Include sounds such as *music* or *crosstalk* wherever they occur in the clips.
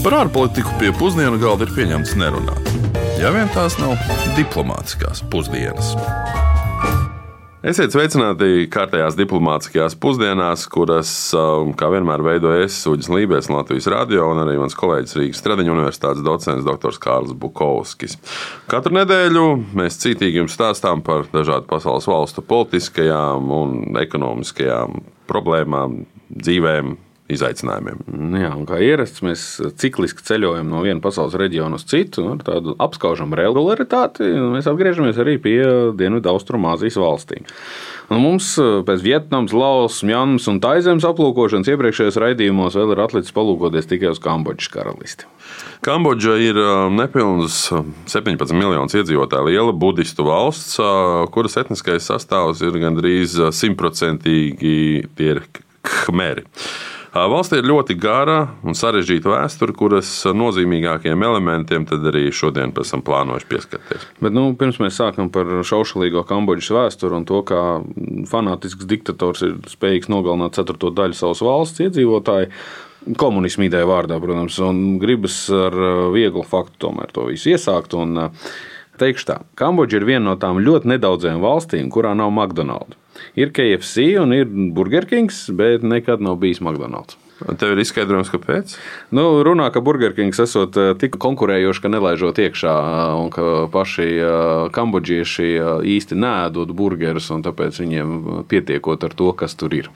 Par ārpolitiku pie pusdienu galda ir pieņemts nerunāt. Ja vien tās nav diplomātiskās pusdienas. Esiet sveicināti kārtējās diplomātiskajās pusdienās, kuras, um, kā vienmēr, veidojas Uģis Lībijams, Latvijas radio un arī mans kolēģis Rīgas Stradiņa Universitātes docents dr. Kārls Bukovskis. Katru nedēļu mēs cītīgi jums stāstām par dažādu pasaules valstu politiskajām un ekonomiskajām problēmām, dzīvēm, izaicinājumiem. Nu jā, kā ierasts, mēs cikliski ceļojam no viena pasaules reģiona uz citu, ar tādu apskaužamu regularitāti. Mēs atgriežamies arī pie Dienvidu Austrumāzijas valstīm. Un mums pēc Vietnamas, Lausas, Mjanmas un Taizemes aplūkošanas iepriekšējos raidījumos vēl ir atlicis palūkoties tikai uz Kambodžas karalisti. Kambodža ir nepilnīgs 17 miljonus iedzīvotāju liela budistu valsts, kuras etniskais sastāvs ir gandrīz simtprocentīgi tie ir khmeri. Valstī ir ļoti gara un sarežģīta vēsture, kuras nozīmīgākiem elementiem arī šodien esam plānojuši pieskarties. Bet, nu, pirms mēs sākam par šaušalīgo Kambodžas vēsturi un to, kā fanātisks diktators ir spējīgs nogalināt ceturto daļu savas valsts iedzīvotāju. Komunismu ideja vārdā, protams, un gribas ar vieglu faktu tomēr to visu iesākt. Un, teikšu tā, Kambodža ir viena no tām ļoti nedaudzajām valstīm, kurā nav McDonald's. Ir KFC un ir Burger Kings, bet nekad nav bijis McDonald's. Tev ir izskaidrojums, kāpēc? Nu, runā, ka Burgerkings esot eh, tik konkurējoši, ka nelaižot iekšā, eh, un ka paši eh, kambodžieši īsti nēdot burgerus, un tāpēc viņiem pietiekot ar to, kas tur ir.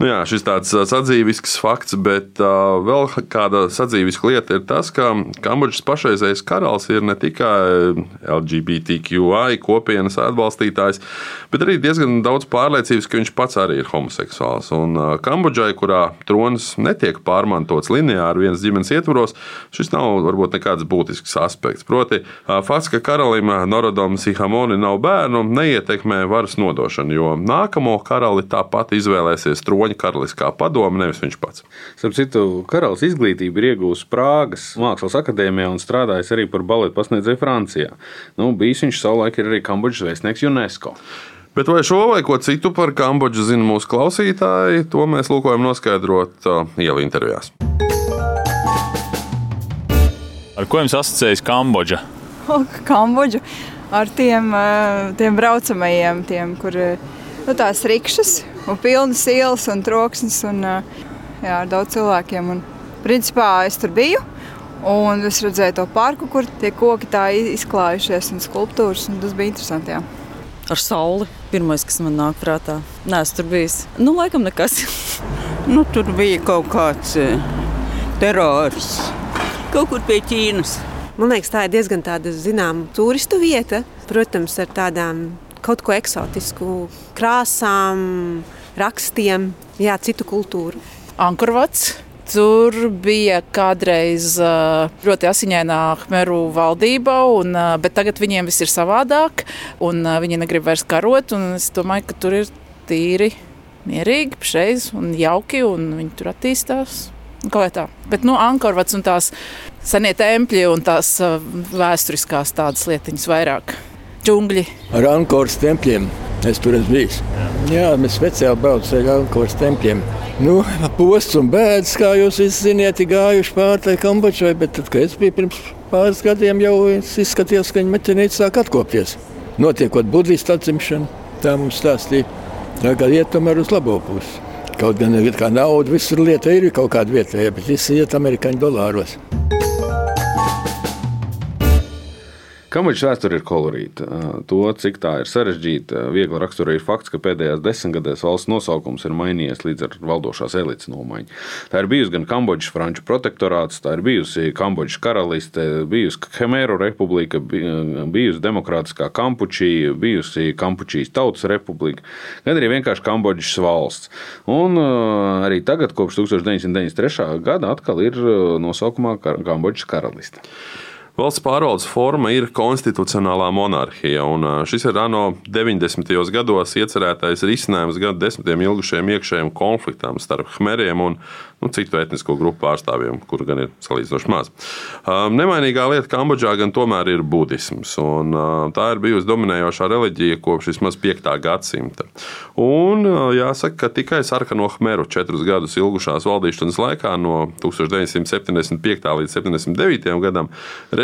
Nu jā, šis tāds sadzīvisks fakts, bet uh, vēl kāda sadzīviska lieta ir tas, ka Kambodžas pašreizējais karalis ir ne tikai LGBTQI kopienas atbalstītājs, bet arī diezgan daudz pārliecības, ka viņš pats arī ir homoseksuāls. Un uh, Kambodžai, kurā tronis netiek pārmantots lineāri vienas ģimenes ietvaros, šis nav varbūt nekāds būtisks aspekts. Proti, uh, fakts, ka karalim Norodom Sihamoni nav bērnu, neietekmē varas nodošanu, jo nākamo karali tāpat izvēlēsies troņu Kroņa karaliskā padome, nevis viņš pats. Starp citu, karalis izglītību ir iegūmis Prāgas Mākslas akadēmijā un strādājis arī par baletu pasniedzēju Francijā. Nu, bijis viņš savulaik arī Kambodžas vēstnieks UNESCO. Bet vai šo vai ko citu par Kambodžu zina mūsu klausītāji, to mēs lūkojam noskaidrot ielu intervijās. Ar ko jums asociējas Kambodža? Kambodža ar tiem, tiem braucamajiem, tiem, kur nu, tās rikšas, un pilnas ielas un troksnis un jā, daudz cilvēkiem. Un, principā es tur biju. Un es redzēju to parku, kur tie koki tā izklājušies, un skulptūras. Un tas bija interesanti. Jā. Ar sauli. Pirmais, kas man nāk prātā. Nē, es tur biju. Nu, laikam nekas. *laughs* nu, tur bija kaut kāds terors. Kaut kur pie Ķīnas. Man liekas, tā ir diezgan tāda zināma turistu vieta. Protams, ar tādām kaut ko eksotisku, krāsām, rakstiem, jā, citu kultūru. Ankurvats. Tur bija kādreiz ļoti asiņainā Khmeru valdība, un, bet tagad viņiem viss ir savādāk, un viņi negrib vairs karot. Es domāju, ka tur ir tīri, mierīgi, šreiz un jauki, un viņi tur attīstās. Kā tā? Bet, nu, Ankorvats un tās senie tempļi un tās vēsturiskās tādas lietiņas vairāk džungļi. Ar Ankoras templiem es tur esmu bijis. Jā, mēs speciāli braucam ar Ankoras templiem. Nu, posts un bēdas, kā jūs visi zināt, ir gājuši pāri tai Kambodžai, bet tad, kad es biju pirms pāris gadiem, jau izskatījās, ka viņi meķenīti sāk atkopties. Notiekot budistu atzimšanu, tā mums stāstīja. Tā kā iet tomēr uz labo pusi. Kaut gan kā nauda visur lieta ir kaut kāda vietējā, bet viss iet amerikāņu dolāros. Kambodžas vēsture ir kolorīta. To, cik tā ir sarežģīta, viegli raksturoja fakts, ka pēdējās desmitgadēs valsts nosaukums ir mainījies līdz ar valdošās elites nomaiņu. Tā ir bijusi gan Kambodžas franču protektorāts, tā ir bijusi Kambodžas karaliste, bijusi Khmeru republika, bijusi demokrātiskā Kampučija, bijusi Kampučijas tautas republika, gan arī vienkārši Kambodžas valsts. Un arī tagad, kopš 1993. gada, atkal ir nosaukumā Kambodžas karaliste. Valsts pārvaldes forma ir konstitucionālā monarhija, un šis ir ANO 90. gados iecerētais risinājums gadu desmitiem ilgušiem iekšējiem konfliktām starp Khmeriem un nu, citu etnisko grupu pārstāvjiem, kuru gan ir salīdzinoši maz. Nemainīgā lieta Kambodžā gan tomēr ir budisms, un tā ir bijusi dominējošā reliģija kopš vismaz 5. gadsimta. Un jāsaka, ka tikai sarkano Khmeru četrus gadus ilgušās valdīšanas laikā no 1975. līdz 79. gadam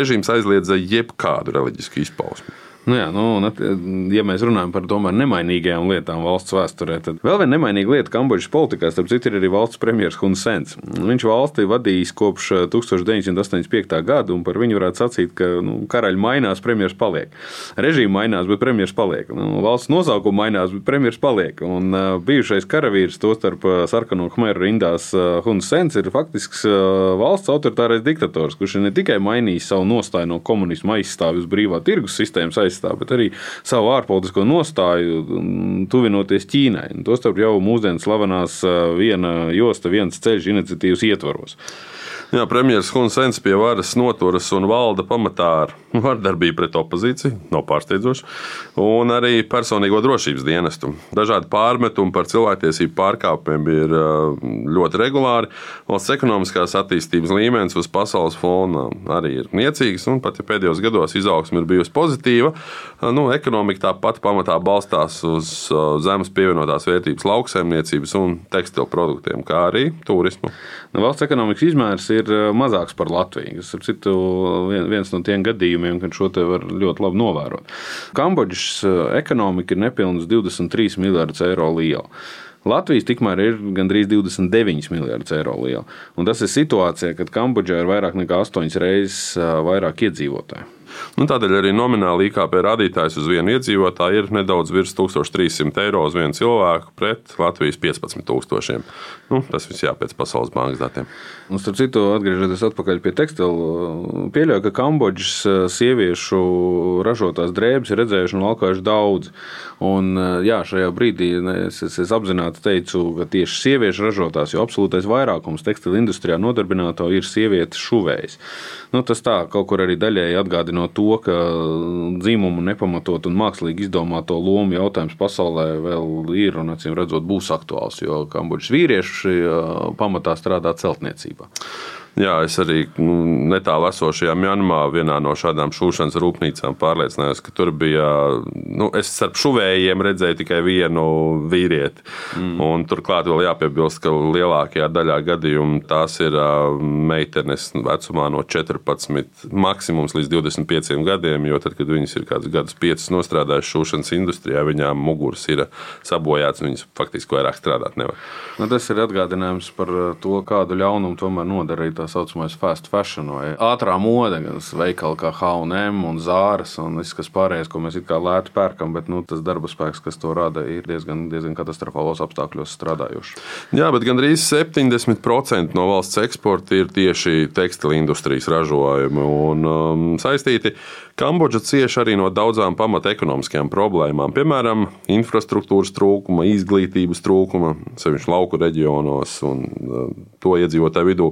režīms aizliedza jebkādu reliģisku izpausmi. Nu jā, nu, ja mēs runājam par tomēr nemainīgajām lietām valsts vēsturē, tad vēl viena nemainīga lieta Kambodžas politikā, starp citu, ir arī valsts premjerministrs Hun Sens. Viņš valsti vadījis kopš 1985. Eh, gada, un par viņu varētu sacīt, ka nu, karaļi mainās, premjerministrs paliek. Režīma mainās, bet premjerministrs paliek. Nu, valsts nosaukuma mainās, bet premjerministrs paliek. Un uh, bijušais karavīrs, tostarp uh, sarkano khmeru rindās uh, Hun Sens, ir faktisks uh, valsts autoritārais diktators, kurš ir ne tikai mainījis savu nostāju no komunisma aizstāvju uz brīvā tirgus sistēmas aizstāvju, aizstāv, bet arī savu ārpolitisko nostāju, tuvinoties Ķīnai. Tostarp jau mūsdienu slavenās viena josta, viens ceļš iniciatīvas ietvaros. Jā, premjerministrs Hunsens pie varas noturas un valda pamatā ar vardarbību pret opozīciju, nav pārsteidzoši, un arī personīgo drošības dienestu. Dažādi pārmetumi par cilvēktiesību pārkāpumiem ir ļoti regulāri. Valsts ekonomiskās attīstības līmenis uz pasaules fona arī ir niecīgs, un pat ja pēdējos gados izaugsme ir bijusi pozitīva, nu, ekonomika tāpat pamatā balstās uz zemes pievienotās vērtības lauksaimniecības un tekstilu produktiem, kā arī turismu. Nu, valsts ekonomikas izmērs ir eh, mazāks par Latviju. Tas ir citu, viens no tiem gadījumiem, kad šo te var ļoti labi novērot. Kambodžas eh, ekonomika ir nepilnīgi 23 miljardus eiro liela. Latvijas tikmēr ir gandrīz 29 miljardus eiro liela. Un tas ir situācija, kad Kambodžā ir vairāk nekā 8 reizes eh, vairāk iedzīvotāju. Nu, tādēļ arī nomināli IKP rādītājs uz vienu iedzīvotāju ir nedaudz virs 1300 eiro uz vienu cilvēku pret Latvijas 15,000. Nu, tas viss jāpēc Pasaules bankas datiem. Un, starp citu, atgriežoties atpakaļ pie tekstilu, pieļauju, ka Kambodžas eh, sieviešu ražotās drēbes ir redzējuši un valkājuši daudz. Un, eh, jā, šajā brīdī es, es, es apzināti teicu, ka tieši sieviešu ražotās, jo absolūtais vairākums tekstilu industrijā nodarbināto ir sievietes šuvējas. Nu, tas tā kaut kur arī daļēji atgādina to, ka dzimumu nepamatot un mākslīgi izdomāto lomu jautājums pasaulē vēl ir un, acīm redzot, būs aktuāls, jo Kambodžas vīrieši pamatā strādā celtniecībā. Jā, es arī nu, netālu esošajā Mjanmā vienā no šādām šūšanas rūpnīcām pārliecinājos, ka tur bija. Nu, es starp šuvējiem redzēju tikai vienu vīrieti. Mm. Turklāt vēl jāpiebilst, ka lielākajā daļā gadījumu tās ir meitenes vecumā no 14, maksimums līdz 25 gadiem. Jo tad, kad viņas ir kādus gadus, piecus nostrādājušas šūšanas industrijā, viņām muguras ir sabojāts un viņas faktiski vairāk strādāt nevar. Nu, tas ir atgādinājums par to, kādu ļaunumu tomēr nodarīja tā saucamais fast fashion vai ātrā mode, gan veikali kā HM un Zāras un viss, kas pārējais, ko mēs it kā lēti pērkam, bet nu, tas darba spēks, kas to rada, ir diezgan, diezgan katastrofālos apstākļos strādājošs. Jā, bet gandrīz 70% no valsts eksporta ir tieši tekstila industrijas ražojumi un um, saistīti. Kambodža cieš arī no daudzām pamata ekonomiskajām problēmām, piemēram, infrastruktūras trūkuma, izglītības trūkuma, sevišķi lauku reģionos un uh, to iedzīvotāju vidū.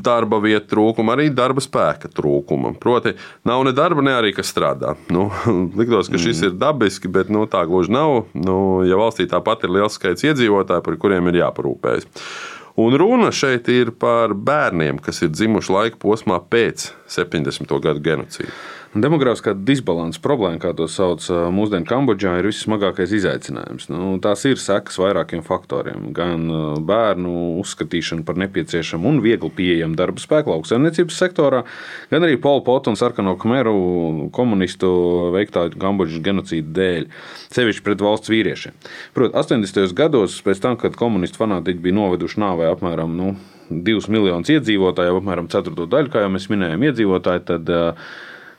Darba vietu trūkuma, arī darba spēka trūkuma. Proti, nav ne darba, ne arī kas strādā. Nu, *laughs* liktos, ka šis mm. ir dabiski, bet nu, tā gluži nav. Nu, ja valstī tāpat ir liels skaits iedzīvotāju, par kuriem ir jāparūpējas. Un runa šeit ir par bērniem, kas ir dzimuši laika posmā pēc 70. gadu genocīda. Demogrāfiskā disbalanss problēma, kā to sauc mūsdienu Kambodžā, ir vissmagākais izaicinājums. Nu, tās ir sekas vairākiem faktoriem. Gan bērnu uzskatīšana par nepieciešamu un viegli pieejamu darba spēku lauksaimniecības sektorā, gan arī Polpotu un Sarkano Khmeru komunistu veiktā Kambodžas genocīda dēļ, sevišķi pret valsts vīriešiem. Protams, 80. gados, pēc tam, kad komunistu fanātiķi bija noveduši nāvē apmēram nu, 2 miljonus iedzīvotāju, apmēram 4 daļu, kā jau mēs minējām, iedzīvotāji, tad uh,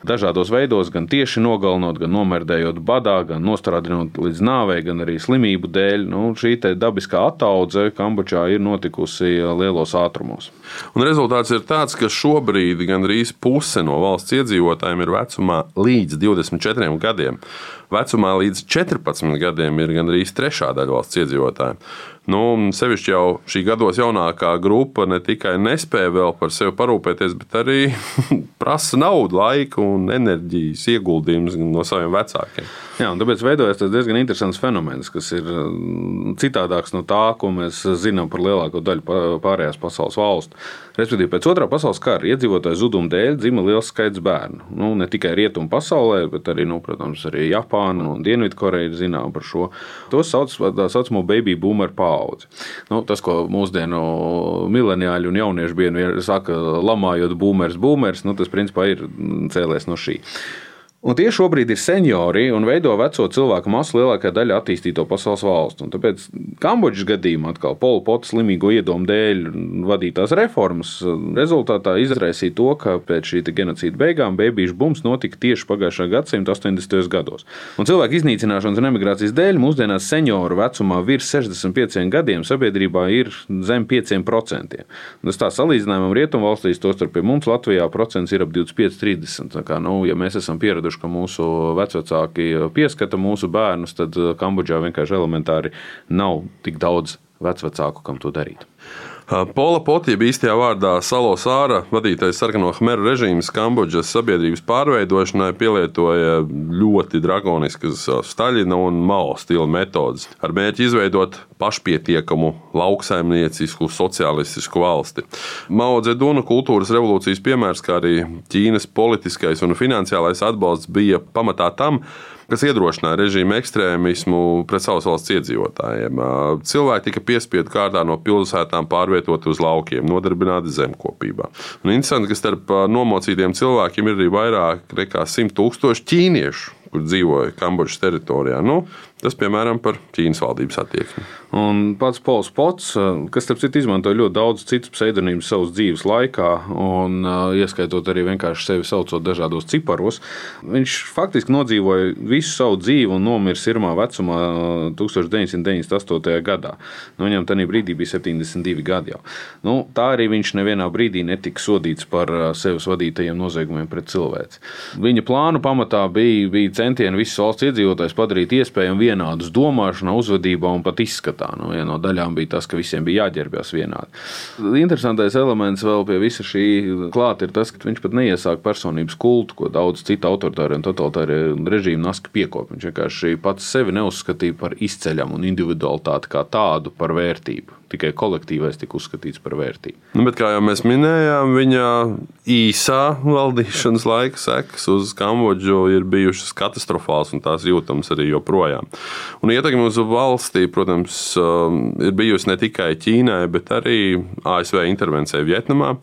dažādos veidos, gan tieši nogalinot, gan nomērdējot badā, gan nostrādinot līdz nāvei, gan arī slimību dēļ. Nu, šī dabiskā attaudze Kambodžā ir notikusi lielos ātrumos. Un rezultāts ir tāds, ka šobrīd gandrīz puse no valsts iedzīvotājiem ir vecumā līdz 24 gadiem. Vecumā līdz 14 gadiem ir gandrīz trešā daļa valsts iedzīvotāju. Nu, sevišķi jau šī gados jaunākā grupa ne tikai nespēja vēl par sevi parūpēties, bet arī *laughs* prasa naudu, laiku un enerģijas ieguldījumus no saviem vecākiem. Jā, tāpēc veidojas diezgan interesants fenomens, kas ir mm, citādāks no tā, ko mēs zinām par lielāko daļu pārējās pasaules valstu. Respektīvi, pēc otrā pasaules kara iedzīvotāju zuduma dēļ dzima liels skaits bērnu. Nu, ne tikai rietumu pasaulē, bet arī, nu, protams, arī Japāna un Dienvidkoreja ir zināma par šo. To sauc par tā saucamo baby boomer paudzi. Nu, tas, ko mūsdienu mileniāļi un jaunieši bieži saka, lamājot boomers, boomers, nu, tas principā ir cēlies no šī. Un tie šobrīd ir seniori un veido veco cilvēku masu lielākā daļa attīstīto pasaules valstu. Un tāpēc Kambodžas gadījumā atkal Polpota slimīgo iedomu dēļ vadītās reformas rezultātā izraisīja to, ka pēc šī genocīda beigām bēbīšu bums notika tieši pagājušā gadsimta 80. gados. Un cilvēku iznīcināšanas un emigrācijas dēļ mūsdienās senioru vecumā virs 65 gadiem sabiedrībā ir zem 5%. Un tas tā salīdzinājumam rietumvalstīs, tostarp pie mums Latvijā, procents ir ap 25-30. Tā kā, nu, ja mēs esam pieraduši pieraduši, ka mūsu vecāki pieskata mūsu bērnus, tad Kambodžā vienkārši elementāri nav tik daudz vecāku, kam to darīt. Pola Potība īstajā vārdā Salos Āra, vadītais sarkano khmeru režīms Kambodžas sabiedrības pārveidošanai, pielietoja ļoti dragoniskas Staļina un Mao stila metodes ar mērķi izveidot pašpietiekamu, lauksaimniecisku, sociālistisku valsti. Mao Dzeduna kultūras revolūcijas piemērs, kā arī Ķīnas politiskais un finansiālais atbalsts bija pamatā tam, kas iedrošināja režīmu ekstrēmismu pret savas valsts iedzīvotājiem. Cilvēki tika piespiedu kārtā no pilsētām pārvietoti uz laukiem, nodarbināti zemkopībā. Un interesanti, ka starp nomocītiem cilvēkiem ir arī vairāk nekā 100 tūkstoši ķīniešu kur dzīvoja Kambodžas teritorijā. Nu, tas, piemēram, par Ķīnas valdības attieksmi. Un pats Pols Pots, kas, starp citu, izmantoja ļoti daudz citu pseidonīmus savas dzīves laikā, un ieskaitot arī vienkārši sevi saucot dažādos ciparos, viņš faktiski nodzīvoja visu savu dzīvi un nomira sirmā vecumā 1998. gadā. Nu, viņam tajā brīdī bija 72 gadi jau. Nu, tā arī viņš nevienā brīdī netika sodīts par sevis vadītajiem noziegumiem pret cilvēci. Viņa plānu pamatā bija, bija centieni visas valsts iedzīvotājus padarīt iespējami vienādus domāšanā, uzvedībā un pat izskatā. Nu, viena no daļām bija tas, ka visiem bija jāģērbjas vienādi. Interesantais elements vēl pie visa šī klāta ir tas, ka viņš pat neiesāk personības kultu, ko daudz citu autoritāru un totalitāru režīmu naski piekop. Viņš vienkārši pats sevi neuzskatīja par izceļamu un individualitāti kā tādu par vērtību tikai kolektīvais tika uzskatīts par vērtību. Nu, bet, kā jau mēs minējām, viņa īsā valdīšanas laika sekas uz Kambodžu ir bijušas katastrofāls, un tās jūtamas arī joprojām. Un ietekme uz valstī, protams, um, ir bijusi ne tikai Ķīnai, bet arī ASV intervencijai Vietnamā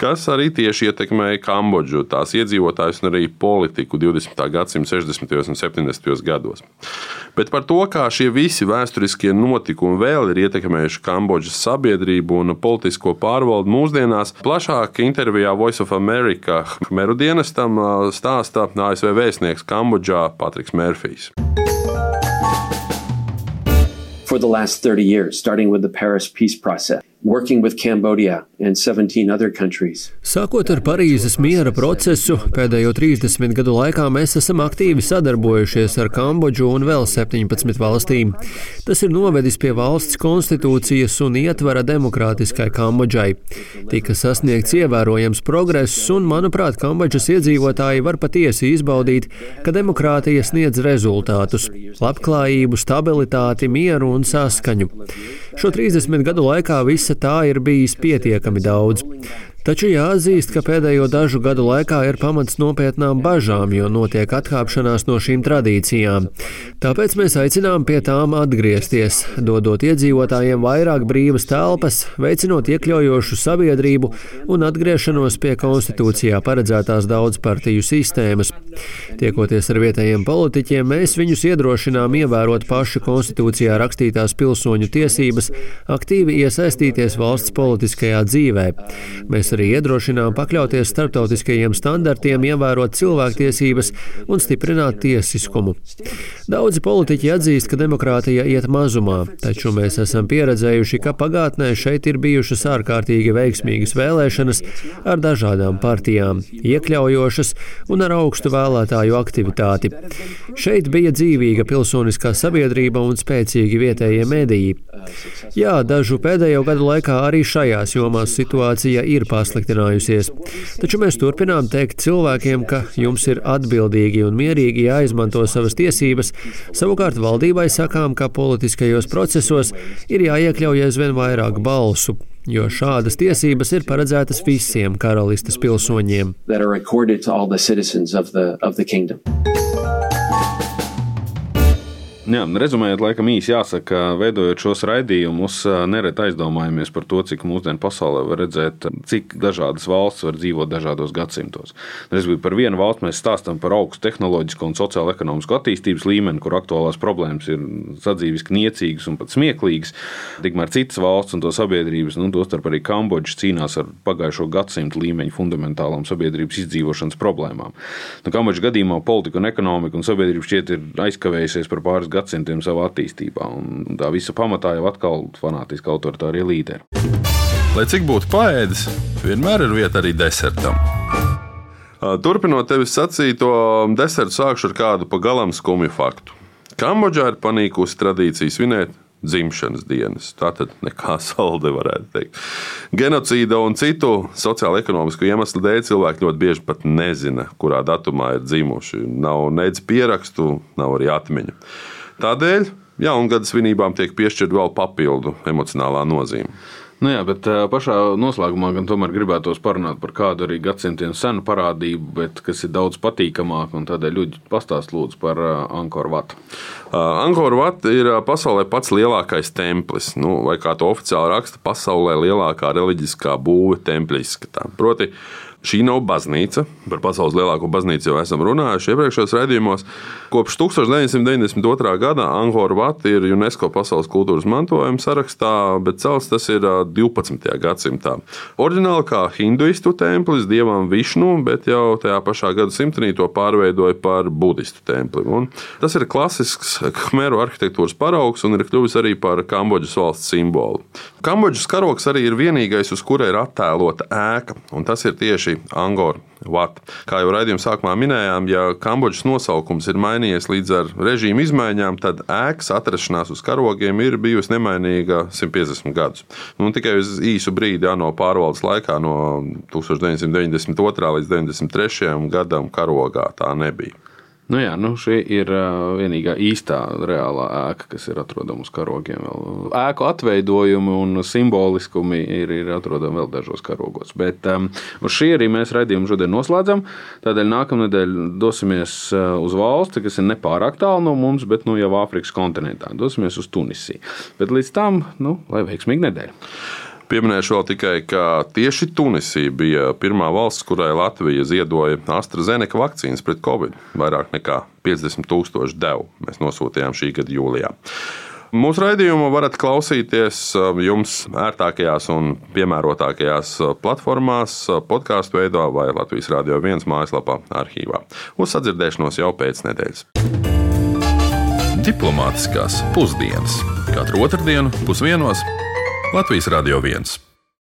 kas arī tieši ietekmēja Kambodžu, tās iedzīvotājus un arī politiku 20. gadsimta 60. un 70. gados. Bet par to, kā šie visi vēsturiskie notikumi vēl ir ietekmējuši Kambodžas sabiedrību un politisko pārvaldu mūsdienās, plašāk intervijā Voice of America Meru dienestam stāsta ASV vēstnieks Kambodžā Patriks Mērfijs. For the last 30 years, starting with the Paris peace process, working with Cambodia and 17 other countries. Sākot ar Parīzes miera procesu, pēdējo 30 gadu laikā mēs esam aktīvi sadarbojušies ar Kambodžu un vēl 17 valstīm. Tas ir novedis pie valsts konstitūcijas un ietvara demokrātiskai Kambodžai. Tika sasniegts ievērojams progress, un, manuprāt, Kambodžas iedzīvotāji var patiesi izbaudīt, ka demokrātija sniedz rezultātus - labklājību, stabilitāti, mieru un saskaņu. Šo 30 gadu laikā visa tā ir bijis pietiekami daudz. Taču jāatzīst, ka pēdējo dažu gadu laikā ir pamats nopietnām bažām, jo notiek atkāpšanās no šīm tradīcijām. Tāpēc mēs aicinām pie tām atgriezties, dodot iedzīvotājiem vairāk brīvas telpas, veicinot iekļaujošu sabiedrību un atgriešanos pie konstitūcijā paredzētās daudzpartiju sistēmas. Tiekoties ar vietējiem politiķiem, mēs viņus iedrošinām ievērot pašu konstitūcijā rakstītās pilsoņu tiesības, aktīvi iesaistīties valsts politiskajā dzīvē. Mēs arī iedrošinām pakļauties starptautiskajiem standartiem, ievērot cilvēktiesības un stiprināt tiesiskumu. Daudzi politiķi atzīst, ka demokrātija iet mazumā, taču mēs esam pieredzējuši, ka pagātnē šeit ir bijušas ārkārtīgi veiksmīgas vēlēšanas ar dažādām partijām, iekļaujošas un ar augstu vēlētāju aktivitāti. Šeit bija dzīvīga pilsoniskā sabiedrība un spēcīgi vietējie mediji. Jā, dažu pēdējo gadu laikā arī šajās jomās situācija ir pasliktinājusies. Taču mēs turpinām teikt cilvēkiem, ka jums ir atbildīgi un mierīgi jāizmanto savas tiesības. Savukārt valdībai sakām, ka politiskajos procesos ir jāiekļauj aizvien vairāk balsu, jo šādas tiesības ir paredzētas visiem karalistes pilsoņiem. Jā, rezumējot, laikam īsi jāsaka, veidojot šos raidījumus, nereti aizdomājamies par to, cik mūsdienu pasaulē var redzēt, cik dažādas valsts var dzīvot dažādos gadsimtos. Respektīvi, par vienu valsti mēs stāstām par augstu tehnoloģisko un sociālo-ekonomisko attīstības līmeni, kur aktuālās problēmas ir sadzīviski niecīgas un pat smieklīgas. Tikmēr citas valsts un to sabiedrības, nu, tostarp arī Kambodža, cīnās ar pagājušo gadsimtu līmeņa fundamentālām sabiedrības izdzīvošanas problēmām. Nu, Kambodžas gadījumā politika un ekonomika un sabiedrība šķiet ir aizkavējusies par pāris gadsimtiem savā attīstībā. Un tā visa pamatā jau atkal fanātiski autoritārie līderi. Lai cik būtu paēdis, vienmēr ir vieta arī desertam. Turpinot tevis sacīto, desertu sākšu ar kādu pagalam skumju faktu. Kambodžā ir panīkusi tradīcija svinēt dzimšanas dienas. Tā tad nekā *laughs* salde varētu teikt. Genocīda un citu sociālo-ekonomisku iemeslu dēļ cilvēki ļoti bieži pat nezina, kurā datumā ir dzimuši. Nav nedz pierakstu, nav arī atmiņa. Tādēļ jaungada svinībām tiek piešķirta vēl papildu emocionālā nozīme. Nu jā, bet pašā noslēgumā gan tomēr gribētos parunāt par kādu arī gadsimtiem senu parādību, bet kas ir daudz patīkamāk. Tādēļ ļuģi pastāst lūdzu par Ankoru Vatu. Ankoru Vata ir pasaulē pats lielākais templis, nu, vai kā to oficiāli raksta, pasaulē lielākā reliģiskā būve tempļa izskatā. Proti, Šī nav baznīca. Par pasaules lielāko baznīcu jau esam runājuši iepriekšējos raidījumos. Kopš 1992. gada Angkora Vata ir UNESCO pasaules kultūras mantojuma sarakstā, bet celts tas ir 12. gadsimtā. Oriģināli kā hinduistu templis dievam Višnu, bet jau tajā pašā gadsimtenī to pārveidoja par budistu templi. Un tas ir klasisks khmeru arhitektūras paraugs un ir kļuvis arī par Kambodžas valsts simbolu. Kambodžas karoks arī ir vienīgais, uz kura ir attēlota ēka, un tas ir tieši Angora Vata. Kā jau raidījuma sākumā minējām, ja Kambodžas nosaukums ir mainījies līdz ar režīmu izmaiņām, tad ēkas atrašanās uz karogiem ir bijusi nemainīga 150 gadus. Nu, tikai uz īsu brīdi, ja, no pārvaldes laikā, no 1992. līdz 1993. gadam, karogā tā nebija. Nu jā, nu šī ir vienīgā īstā reālā ēka, kas ir atrodama uz karogiem. Vēl. Ēku atveidojumi un simboliskumi ir, ir atrodami vēl dažos karogos. Bet um, uz šī arī mēs raidījumu šodien noslēdzam. Tādēļ nākamnedēļ dosimies uz valsti, kas ir nepārāk tālu no mums, bet nu, jau Āfrikas kontinentā. Dosimies uz Tunisiju. Bet līdz tam, nu, lai veiksmīga nedēļa! Pieminēšu vēl tikai, ka tieši Tunisija bija pirmā valsts, kurai Latvija ziedoja AstraZeneca vakcīnas pret Covid. Vairāk nekā 50 tūkstoši devu mēs nosūtījām šī gada jūlijā. Mūsu raidījumu varat klausīties um, jums ērtākajās un piemērotākajās uh, platformās, uh, podkāstu veidā vai Latvijas Rādio 1 mājaslapā, arhīvā. Uz sadzirdēšanos jau pēc nedēļas. Diplomātiskās pusdienas katru otrdienu pusdienos Latvijas Radio 1.